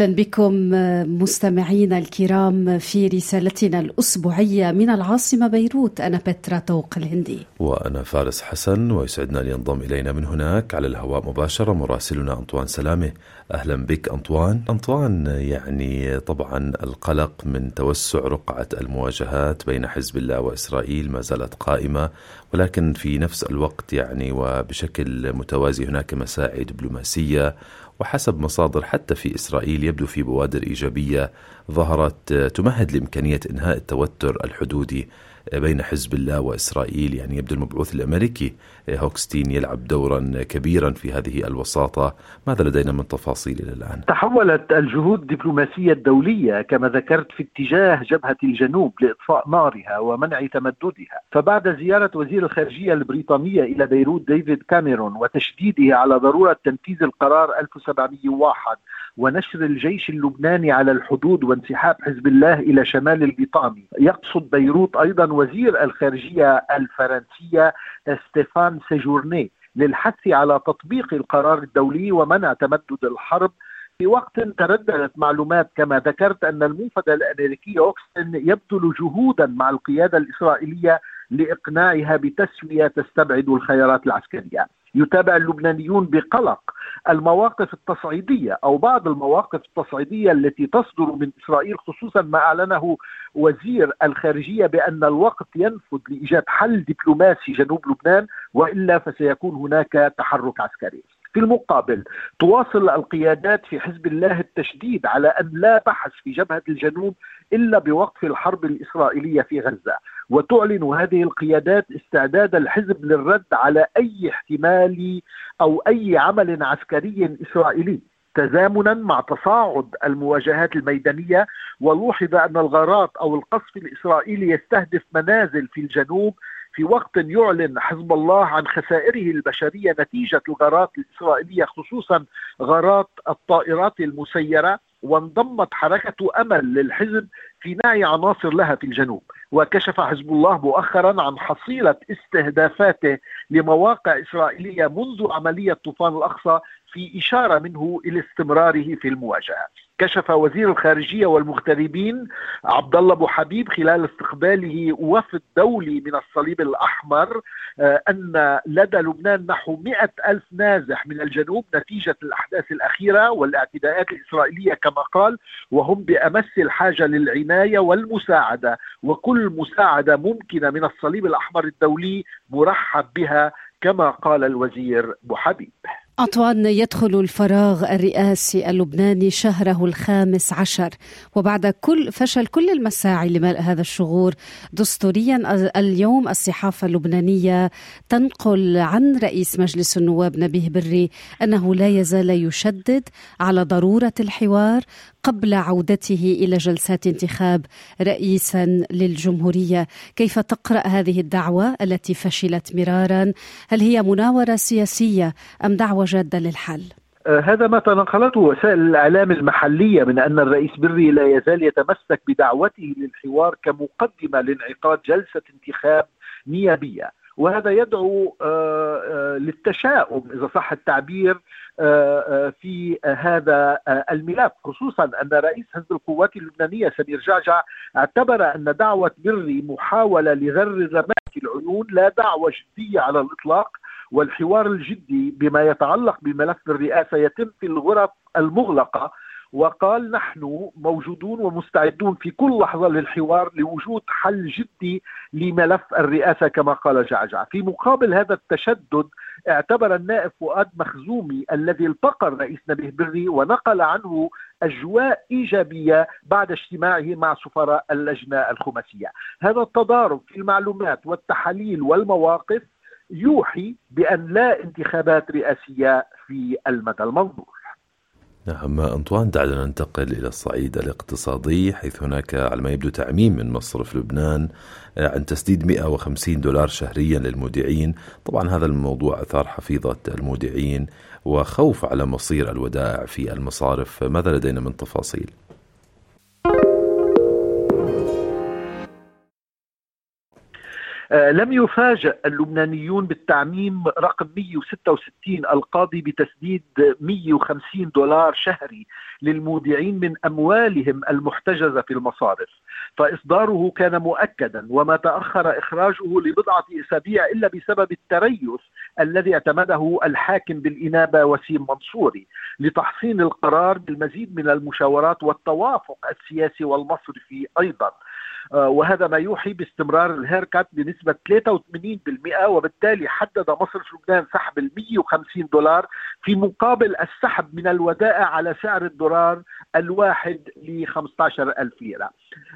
أهلا بكم مستمعينا الكرام في رسالتنا الأسبوعية من العاصمة بيروت. أنا بترا طوق الهندي. وأنا فارس حسن ويسعدنا أن ينضم إلينا من هناك على الهواء مباشرة مراسلنا أنطوان سلامة. أهلا بك أنطوان. أنطوان يعني طبعا القلق من توسع رقعة المواجهات بين حزب الله وإسرائيل ما زالت قائمة. ولكن في نفس الوقت يعني وبشكل متوازي هناك مساعي دبلوماسية وحسب مصادر حتى في إسرائيل يبدو في بوادر إيجابية ظهرت تمهد لإمكانية إنهاء التوتر الحدودي بين حزب الله وإسرائيل يعني يبدو المبعوث الأمريكي هوكستين يلعب دورا كبيرا في هذه الوساطة ماذا لدينا من تفاصيل إلى الآن؟ تحولت الجهود الدبلوماسية الدولية كما ذكرت في اتجاه جبهة الجنوب لإطفاء نارها ومنع تمددها فبعد زيارة وزير الخارجية البريطانية إلى بيروت ديفيد كاميرون وتشديده على ضرورة تنفيذ القرار 1701 ونشر الجيش اللبناني على الحدود وانسحاب حزب الله إلى شمال الليطاني يقصد بيروت أيضا وزير الخارجية الفرنسية ستيفان سيجورني للحث على تطبيق القرار الدولي ومنع تمدد الحرب في وقت ترددت معلومات كما ذكرت أن الموفد الأمريكي هوكستين يبذل جهودا مع القيادة الإسرائيلية لإقناعها بتسوية تستبعد الخيارات العسكرية. يتابع اللبنانيون بقلق المواقف التصعيدية أو بعض المواقف التصعيدية التي تصدر من إسرائيل خصوصا ما أعلنه وزير الخارجية بأن الوقت ينفذ لإيجاد حل دبلوماسي جنوب لبنان وإلا فسيكون هناك تحرك عسكري. في المقابل تواصل القيادات في حزب الله التشديد على أن لا بحث في جبهة الجنوب إلا بوقف الحرب الإسرائيلية في غزة وتعلن هذه القيادات استعداد الحزب للرد على أي احتمال أو أي عمل عسكري إسرائيلي تزامنا مع تصاعد المواجهات الميدانية. ولوحظ أن الغارات أو القصف الإسرائيلي يستهدف منازل في الجنوب. في وقت يعلن حزب الله عن خسائره البشرية نتيجة الغارات الإسرائيلية خصوصا غارات الطائرات المسيرة. وانضمت حركة أمل للحزب نعي عناصر لها في الجنوب. وكشف حزب الله مؤخرا عن حصيلة استهدافاته لمواقع إسرائيلية منذ عملية طوفان الأقصى في إشارة منه إلى استمراره في المواجهة. كشف وزير الخارجية والمغتربين عبد الله أبو حبيب خلال استقباله وفد دولي من الصليب الأحمر أن لدى لبنان نحو مئة ألف نازح من الجنوب نتيجة الأحداث الأخيرة والاعتداءات الإسرائيلية كما قال وهم بأمس الحاجة للعناية والمساعدة. وكل مساعدة ممكنة من الصليب الأحمر الدولي مرحب بها كما قال الوزير بوحبيب أطوان يدخل الفراغ الرئاسي اللبناني شهره الخامس عشر. وبعد كل فشل كل المساعي لملء هذا الشغور دستوريا اليوم الصحافة اللبنانية تنقل عن رئيس مجلس النواب نبيه بري أنه لا يزال يشدد على ضرورة الحوار قبل عودته إلى جلسات انتخاب رئيسا للجمهورية. كيف تقرأ هذه الدعوة التي فشلت مرارا؟ هل هي مناورة سياسية أم دعوة جادة للحل؟ هذا ما تنقلته وسائل الإعلام المحلية من أن الرئيس بري لا يزال يتمسك بدعوته للحوار كمقدمة لانعقاد جلسة انتخاب نيابية. وهذا يدعو للتشاؤم إذا صح التعبير في هذا الملف خصوصا أن رئيس حزب القوات اللبنانية سمير جعجع اعتبر أن دعوة بري محاولة لغر الرماد العيون لا دعوة جدية على الإطلاق والحوار الجدي بما يتعلق بملف الرئاسة يتم في الغرف المغلقة. وقال نحن موجودون ومستعدون في كل لحظة للحوار لوجود حل جدي لملف الرئاسة كما قال جعجع، في مقابل هذا التشدد اعتبر النائب فؤاد مخزومي الذي التقى الرئيس نبيه بري ونقل عنه أجواء إيجابية بعد اجتماعه مع سفراء اللجنة الخماسية، هذا التضارب في المعلومات والتحاليل والمواقف يوحي بأن لا انتخابات رئاسية في المدى المنظور. نعم أنطوان دعنا ننتقل إلى الصعيد الاقتصادي حيث هناك على ما يبدو تعميم من مصرف لبنان آه، عن تسديد 150 دولار شهريا للمودعين طبعا هذا الموضوع أثار حفيظة المودعين وخوف على مصير الودائع في المصارف ماذا لدينا من تفاصيل؟ لم يفاجأ اللبنانيون بالتعميم رقم 166 القاضي بتسديد 150 دولار شهري للمودعين من أموالهم المحتجزة في المصارف فإصداره كان مؤكدا وما تأخر إخراجه لبضعة أسابيع إلا بسبب التريث الذي اعتمده الحاكم بالإنابة وسيم منصوري لتحصين القرار بالمزيد من المشاورات والتوافق السياسي والمصرفي أيضا. آه، وهذا ما يوحي باستمرار الهيركات بنسبة 83% وبالتالي حدد مصرف لبنان سحب ال 150 دولار في مقابل السحب من الودائع على سعر الدولار الواحد ل 15 ألف ليرة.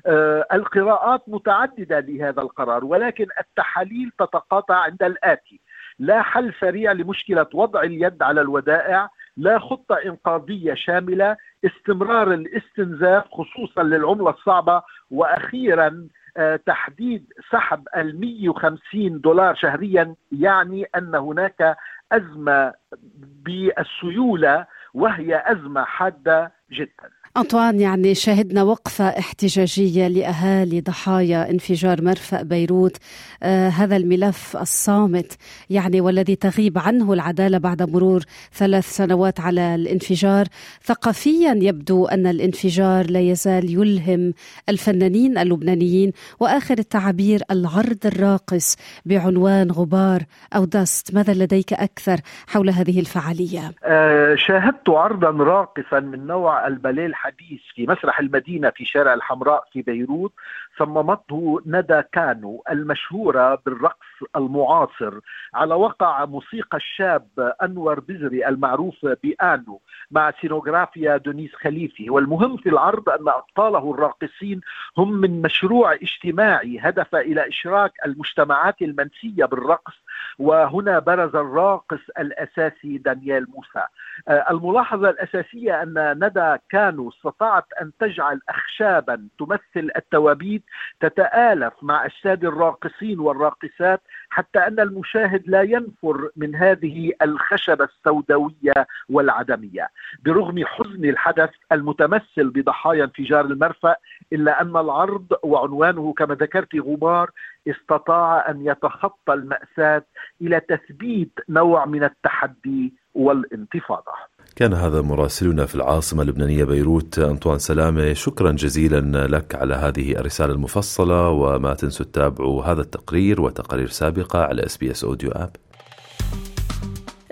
آه، القراءات متعددة لهذا القرار ولكن التحاليل تتقاطع عند الآتي. لا حل سريع لمشكلة وضع اليد على الودائع لا خطة إنقاذية شاملة استمرار الاستنزاف خصوصا للعملة الصعبة وأخيرا آه، تحديد سحب ال 150 دولار شهريا يعني أن هناك أزمة بالسيولة وهي أزمة حادة جدا. أنطوان يعني شهدنا وقفة احتجاجية لأهالي ضحايا انفجار مرفأ بيروت آه هذا الملف الصامت يعني والذي تغيب عنه العدالة بعد مرور ثلاث سنوات على الانفجار ثقافيا يبدو أن الانفجار لا يزال يلهم الفنانين اللبنانيين وآخر التعابير العرض الراقص بعنوان غبار أو dust ماذا لديك أكثر حول هذه الفعالية؟ آه شاهدت عرضا راقصا من نوع الباليه الحديث في مسرح المدينة في شارع الحمراء في بيروت صممته ندى كانو المشهورة بالرقص المعاصر على وقع موسيقى الشاب أنور بزري المعروف بآنو مع سينوغرافيا دونيس خليفي. والمهم في العرض أن أبطاله الراقصين هم من مشروع اجتماعي هدف إلى إشراك المجتمعات المنسية بالرقص وهنا برز الراقص الأساسي دانيال موسى. آه، الملاحظة الأساسية أن ندى كانو استطاعت أن تجعل أخشابا تمثل التوابيت تتآلف مع أجساد الراقصين والراقصات حتى أن المشاهد لا ينفر من هذه الخشبة السوداوية والعدمية. برغم حزن الحدث المتمثل بضحايا انفجار المرفأ إلا أن العرض وعنوانه كما ذكرت غبار استطاع أن يتخطى المأساة إلى تثبيت نوع من التحدي والانتفاضة. كان هذا مراسلنا في العاصمة اللبنانية بيروت أنطوان سلامة. شكرا جزيلا لك على هذه الرسالة المفصلة وما تنسوا تتابعوا هذا التقرير وتقارير سابقة على إس بي إس audio app.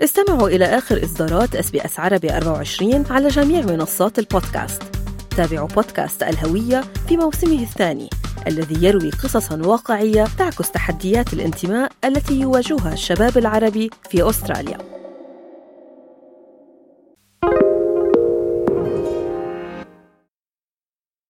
استمعوا إلى آخر إصدارات إس بي إس عربي 24 على جميع منصات البودكاست. تابعوا بودكاست الهوية في موسمه الثاني الذي يروي قصصا واقعية تعكس تحديات الانتماء التي يواجهها الشباب العربي في أستراليا.